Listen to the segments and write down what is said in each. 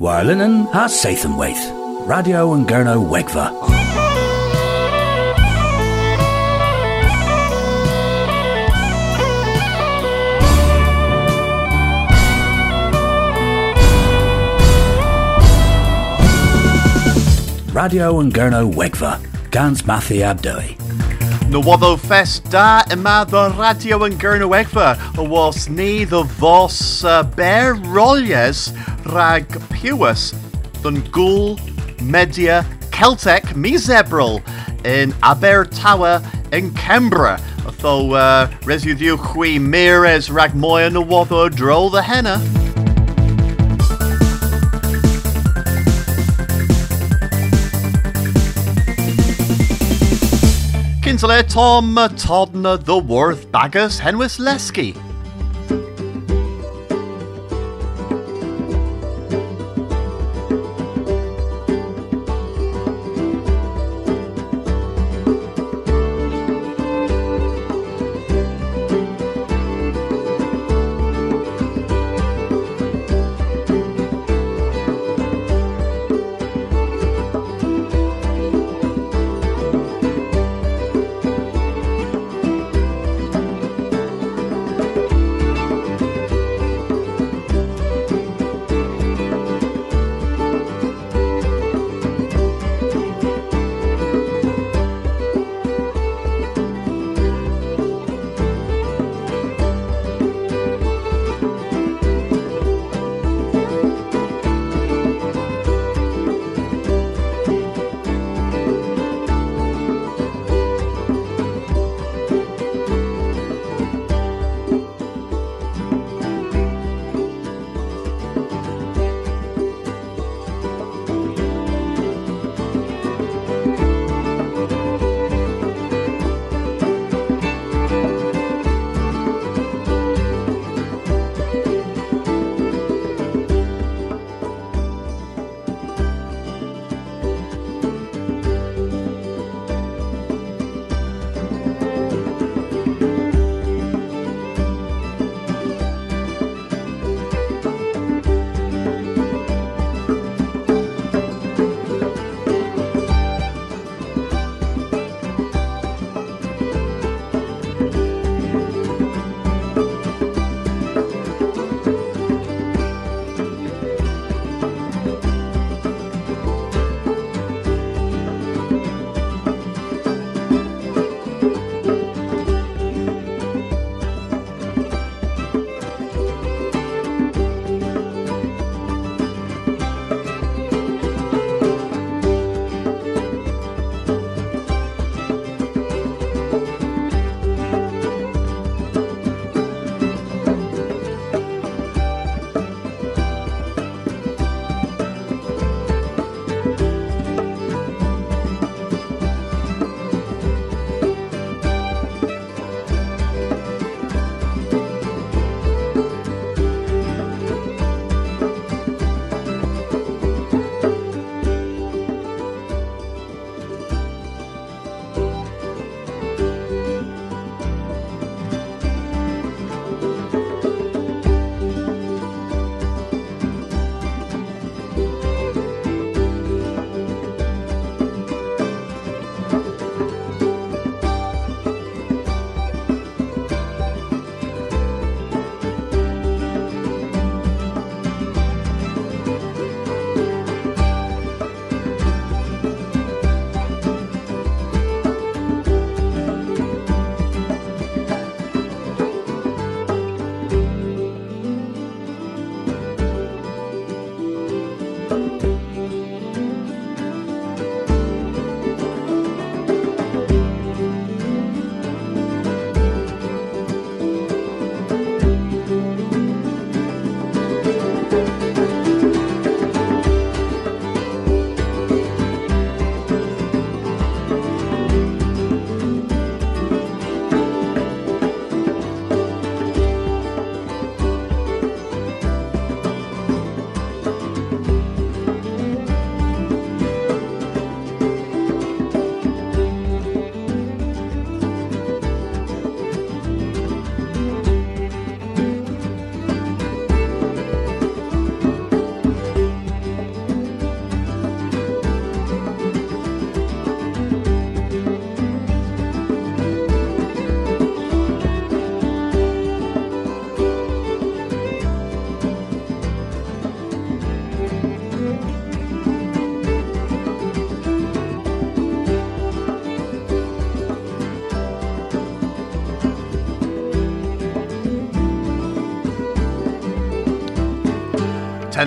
Warlinen ha Sathanwaith. Radio and Gurno Wegva. Radio and Gurno Wegva. Gans Mathi Abdoi. Nywoddo fest da yma the radio yn Gernywegfa was ni the vos uh, ber rolies rag piwys dyn gwl media Celtic misebril in Abertawe in Canberra. Tho uh, residiw chwi rag moya nywoddo drol the henna. Kinsale Tom Todna the Worth Baggers Henwis Lesky.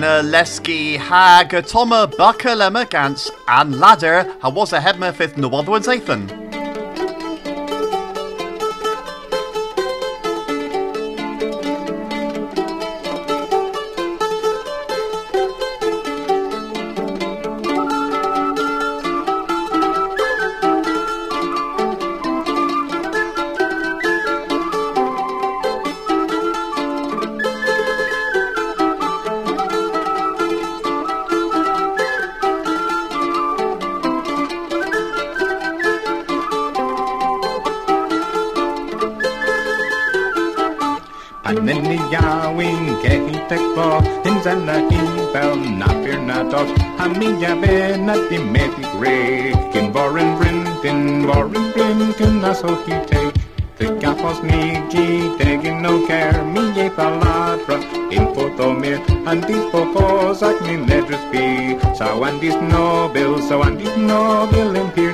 Tenna leski hag toma bucka lemma gans and ladder anakibel napirnatok Hamija benatimetik rekin Vorin brintin, vorin brintin asohite The gafos nigi tegin no care. Mije paladros in potomir Andis popos ac min ledris bi So andis nobil, so andis nobil impir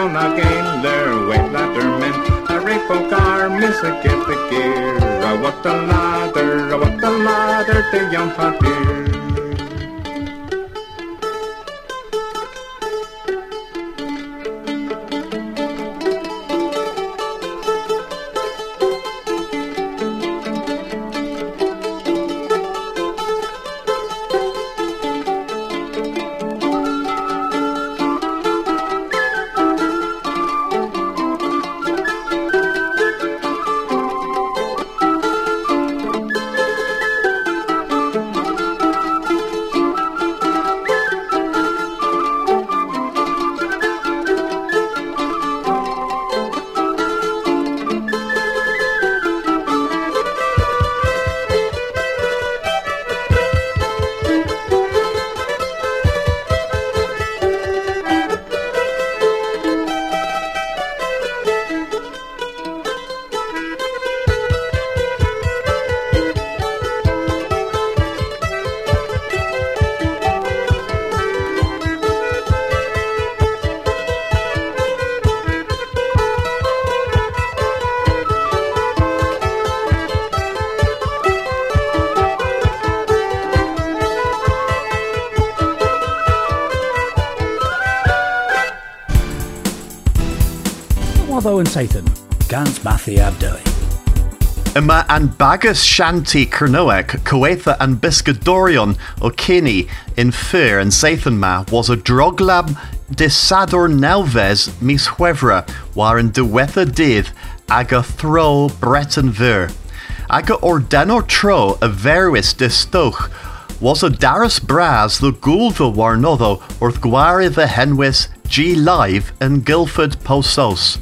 Sona Gaylor, Wade Latterman, car, miss a Gift the Gear. I want the ladder, I want the ladder, the young pot. Sathan, Gans Mathi Abdoi. Yma an bagus shanty Cernoec, Coetha and Biscadorion o Kini in Fyr and Sathan ma was a droglab disador nelves mis huevra war in diwetha dydd ag a thro Breton Fyr. Ag a ordenor tro a verwis distoch was a Darus Bras the gulva warnotho orth gwari the henwis G Live and Guildford Posos.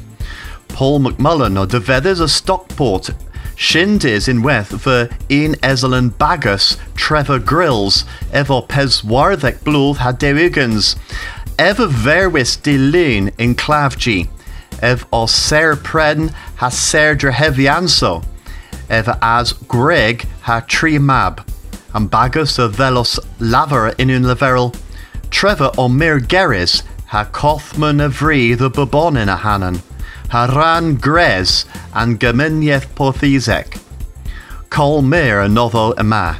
Paul McMullen o dyfeddys a Stockport Shindiz in weth fy un eselen bagus Trevor Grills efo peswarddeg blwydd ha dewigans. Efo verwis dilyn in clavgi. Ef o ser pren ha ser drehefianso. Efo as Greg ha tri mab. Am bagus o velos laver in un leverel. Trevor o mir geris ha cothman a vri the bobon in a hanan. Haran Grez and Geminieth Porthesec. Col Mir novo yma.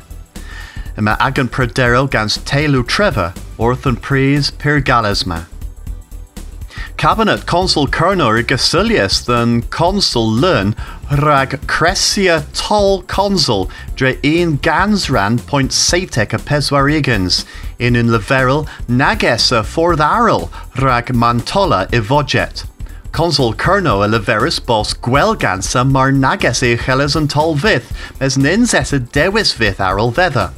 Yma agan pryderol gans teilw Trevor wrth yn pris Pyrgalesma. Cabinet Consul i gysylius than Consul Lern rag cresia tol Consul dre un gansran point seitek a peswarigans in un leferol nages a ffordd arol rhag mantola i vodjet. Consul Kerno a leverus bos gwelgansa mar nages e cheles yn tol fydd, mes nins es y dewis fydd ar ôl fedda.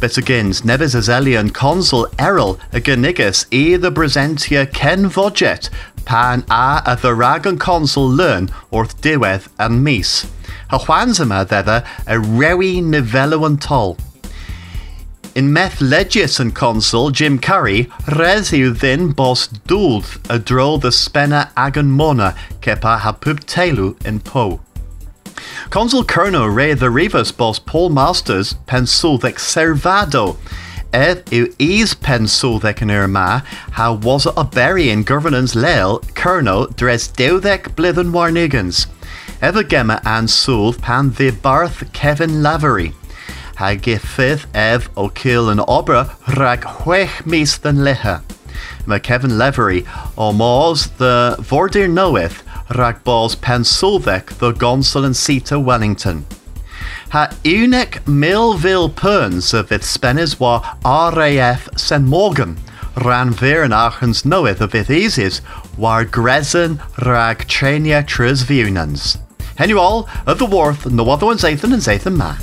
Betagins nebys azelian consul eril a gynnigus i the bresentia ken vodjet pan a a the consul learn orth diwedd and mis. Ha chwans yma ddedda a rewi nivelo and toll. In meth legius and consul Jim Curry, res yw ddyn bos dwldd a drol the spenna agan mona kepa ha pub in po. Consul Colonel Ray the Rivas bos Paul Masters pensúldec servado. Ed yw is pensúldec yn yr ma, ha was a berry in governance leil, Colonel dres dewdec blithen warnigans. Ever gemma and súld pan the barth Kevin Lavery. Ha gifydd ef o an obra rag chwech mis than leha. Ma Kevin Lavery o mors the vordir knoweth rag bos pensulvec the gonsel and Sita Wellington. Ha unig Millville Perns of fydd spennis wa RAF St Mawgan ran fyr yn achens noeth of fydd eases war gresen rag trenia trys fiwnans. Henw all, of the worth, no other one's Zathan and Zathan ma.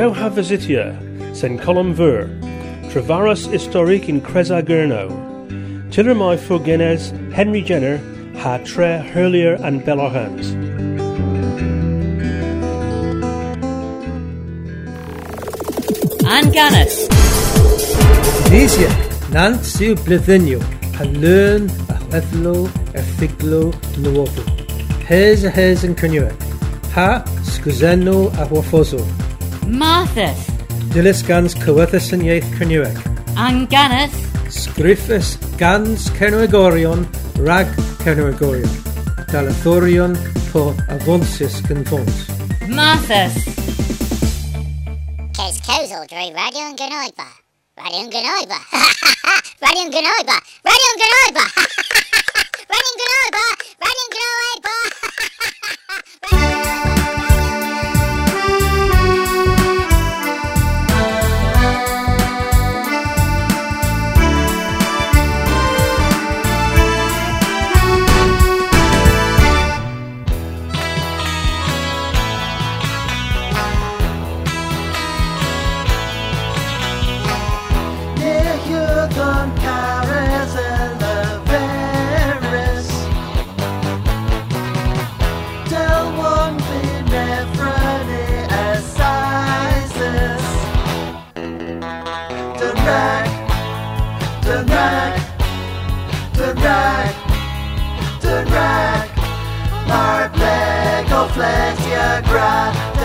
Dew ha visitia, sen colum ver, Travaras historic in Creza Gurno. Tiller my Fugenes, Henry Jenner, ha tre Hurlier and Bellarhans. An Gannis. Disiac, nant siw blithynio, a learn a chwethlo, a figlo, nuofu. Hes a hes yn cynnyw. Ha, sgwzenno a wafoso. Marthas. Dilys gans cywythus yn ieith Cynyweg. Anganus. Sgriffus gans Cernwegorion rag Cernwegorion. Dalathorion po avonsis gyn fons. Marthas. Kes Kozel drwy Radio yn Gynoedfa. Radio yn Gynoedfa. Radio yn Gynoedfa. Radio yn Gynoedfa. Radio yn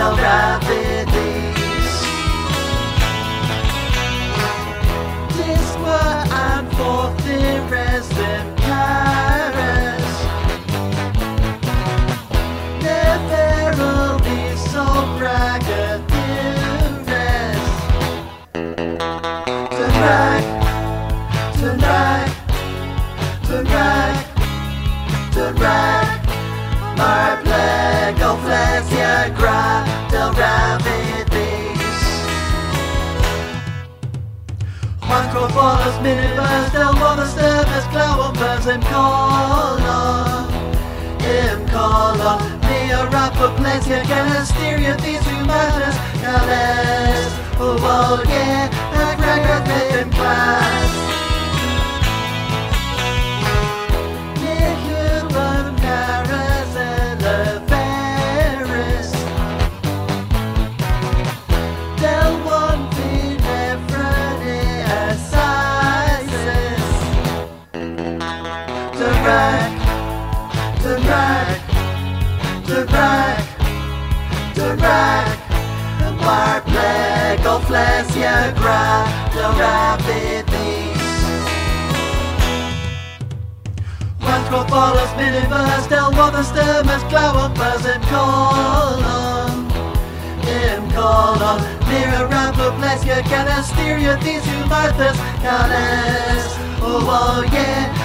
Gynoedfa. Radio yn Gynoedfa. Bolas minibus del monas temes clawambas im colon Im colon Nia rapa plesia ganasteria these humanas Cales Oh well yeah Ag ragrat in class Flesia gra del rapidis Quantro follows minibus del waterstem as clawabas in colon In colon Near a ramp of Flesia canasteria these humatas canes Oh, oh yeah,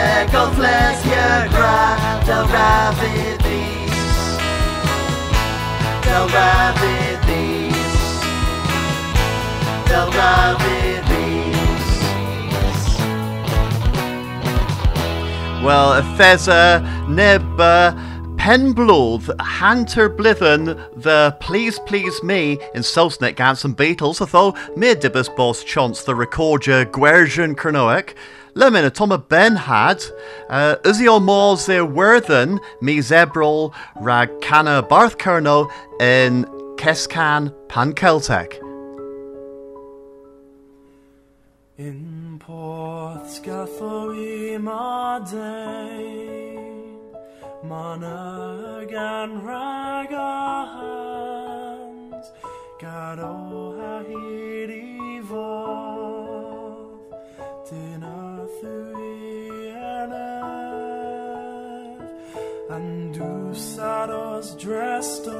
as your cry, they'll ride with these. They'll ride with these. They'll ride with these. Well, Ephesa, Nibba, Penbloth, hunter Blithen, the Please Please Me in Selznick Gans and Beatles, although Mirdibus Boss Chance the Recorder Guerjan Cronoic, Le minute om y ben had, uh, ysi o môs e werddyn mis ebrol rag canna barth cerno in Kescan pan Celtic. In Porth Gathory ma day Monag and ragahans Gad o oh, ha hir Undo sados dresto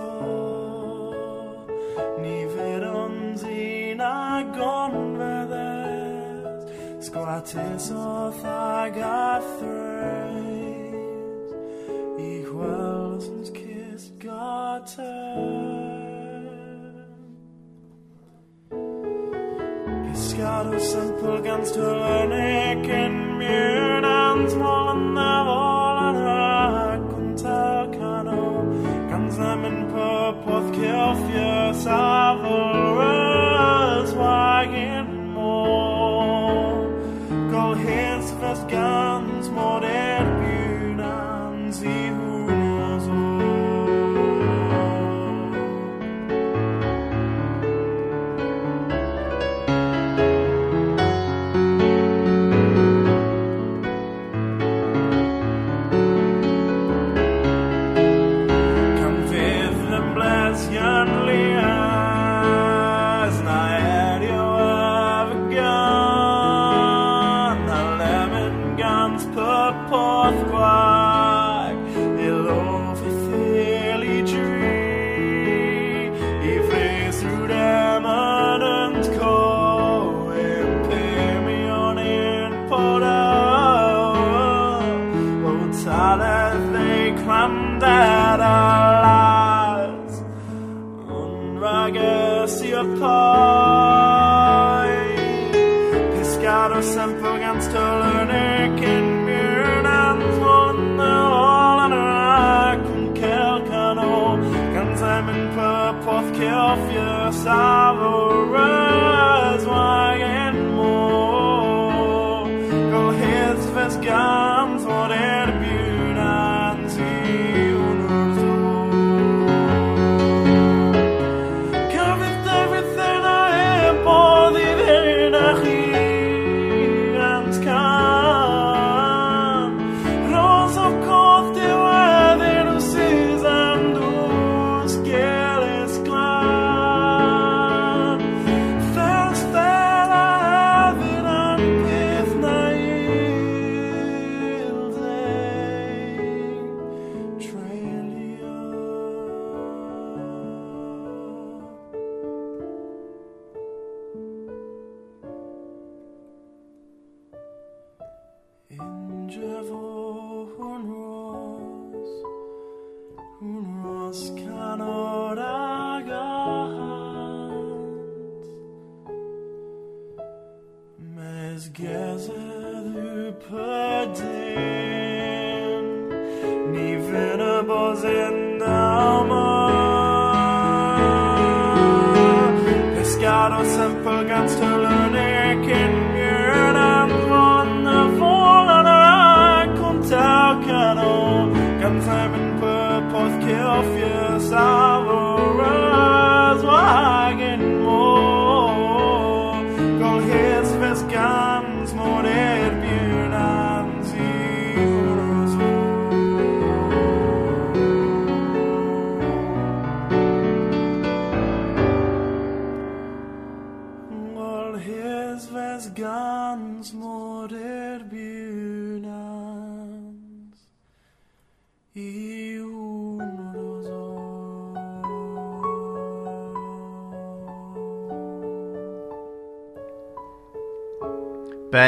Ni on in agon vedes Squates o thagathres I welsens kist gater Pescados and pulgans to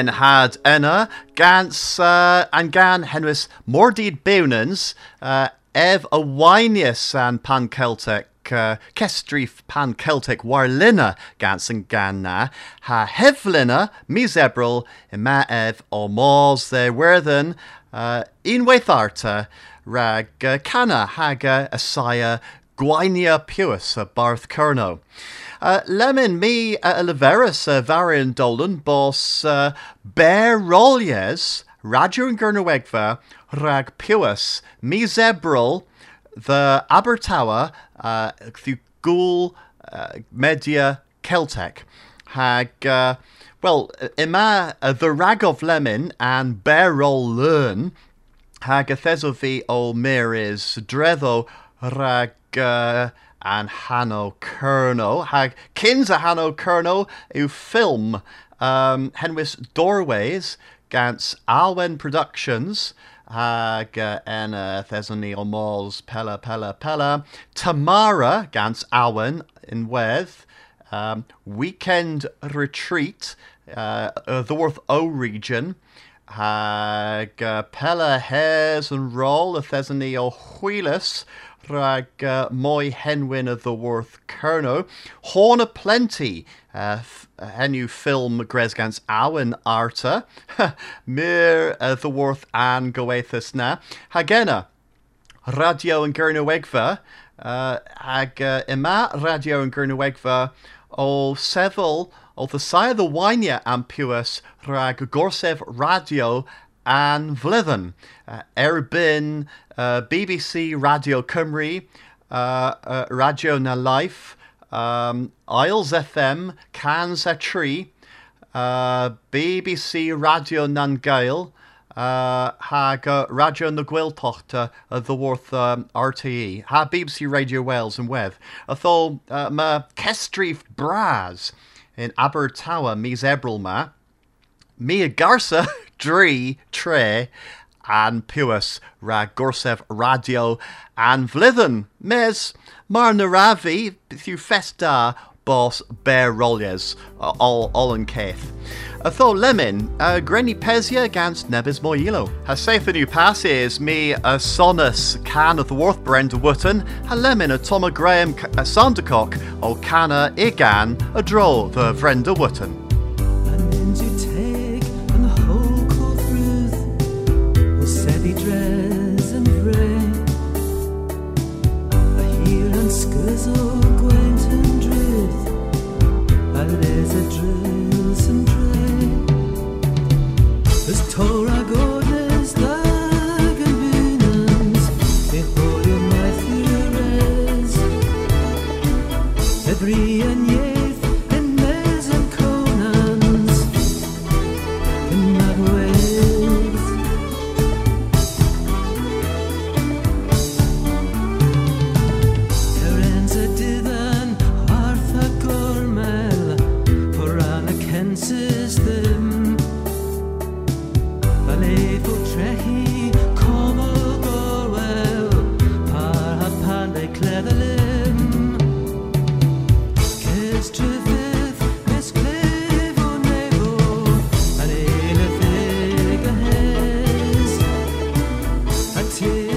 Ben had enna gans uh, an gan henwys mordid bewnans uh, ev a wynius an pan Celtic uh, kestrif pan Celtic warlina gans an ganna ha hevlina misebril ima ev o mors the werthen uh, unwaith arta rag uh, canna haga asaya gwainia pius a barth kerno. Uh, lemon me uh, leverus uh, varian dolan bos uh, bear rolies radio and gurnawegva rag pius mi zebril the Abertawa uh, the ghoul uh, media Celtic hag uh, well ima uh, the rag of lemon and bear learn hag a thesofi o meris dreddo rag uh, an Hanno Kerno. Hag kins a Hanno Kerno yw film um, henwys Doorways gans Alwen Productions hag uh, en Thesony Pella Pella Pella Tamara gans Alwen in Wedd um, Weekend Retreat uh, the Worth O region hag uh, Pella Hares and Roll Thesony Huilis rhag uh, moi henwyn y ddywrth Cerno. Horn a plenty, uh, f- henw ffilm gresgans awen arta. Myr y ddywrth an gyweithus na. Hagena, radio yn Gyrnywegfa, uh, ag uh, yma radio yn Gyrnywegfa o seddl o ddysau wynia am piwas rhag gorsef radio an Vlyddyn. Uh, erbyn uh, BBC Radio Cymru, uh, uh, Radio na Life, um, Isles FM, Cans a Tree, uh, BBC Radio nan Gael, uh, hag Radio na Gwiltochta uh, the Worth um, RTE, ha BBC Radio Wales and wedd. Ytho uh, ma Kestrif Bras in Abertawe mis Ebril ma, mi a garsa dri tre an piwas Ragorsev radio an vlyddyn. Mes, mar na rafi, yw festa bos bear rolies all, all yn ceith. A tho lemon, uh, greni pesia gans nebys moilo. Ha saith new passes me a sonus can of the worth Brenda Wootton, ha lemon a Toma Graham a Sandercock, o canna igan a draw the Brenda Wootton. Torah goddess A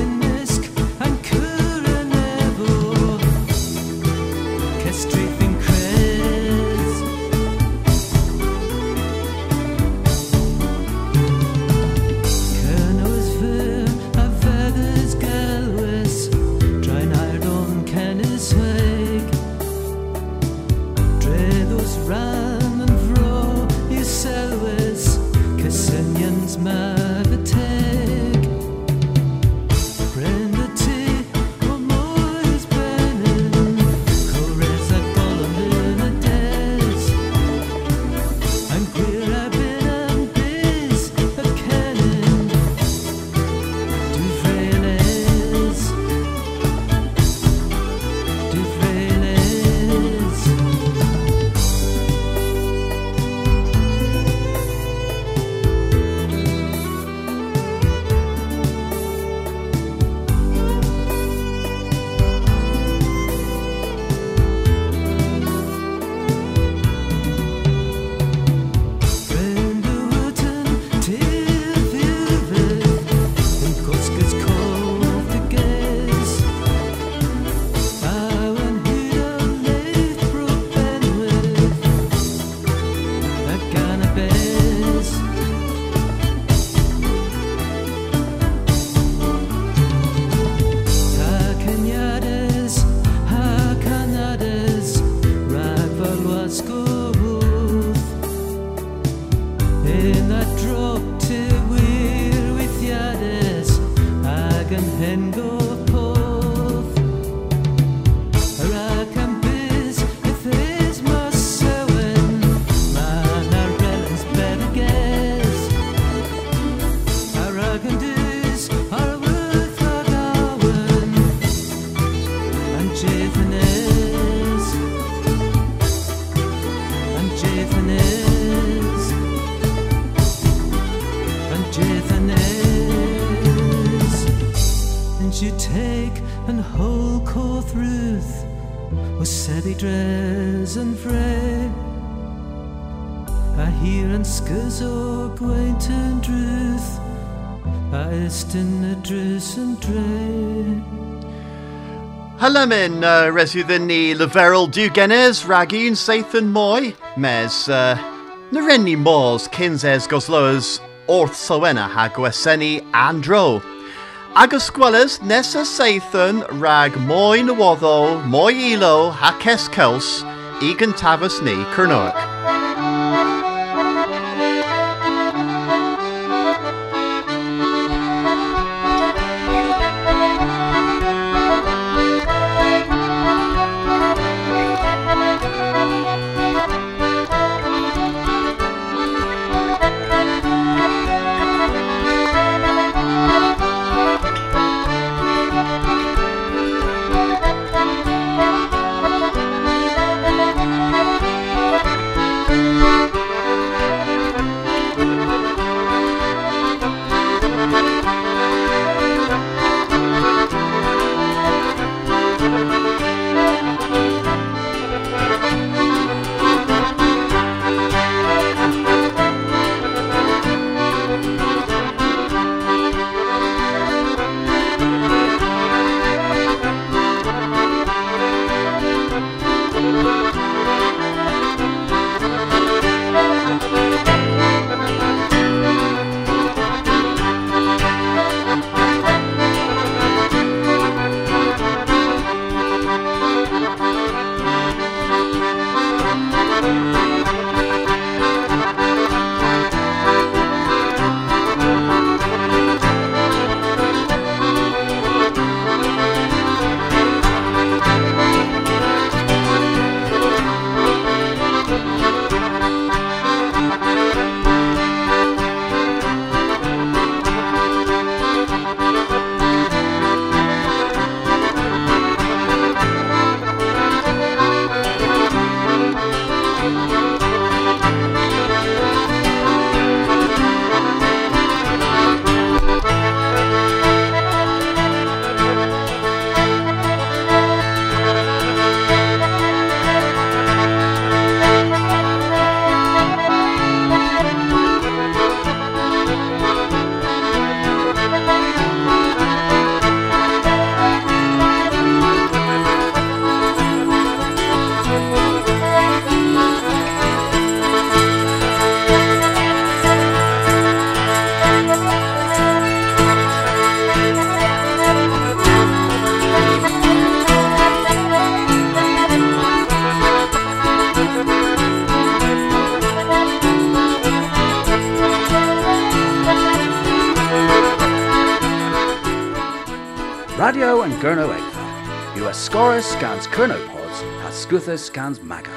Hylamin uh, reswydden ni leferol diwgenes ragun seithyn mwy, mes uh, na renni mors cynsers gosloes wrth sywena ha gweseni andro. Agos gwelys nesa seithyn rag mwy nywoddo, mwy ilo ha ces cels i gyntafas ni Cernwyc. Scuthus Cans Maga.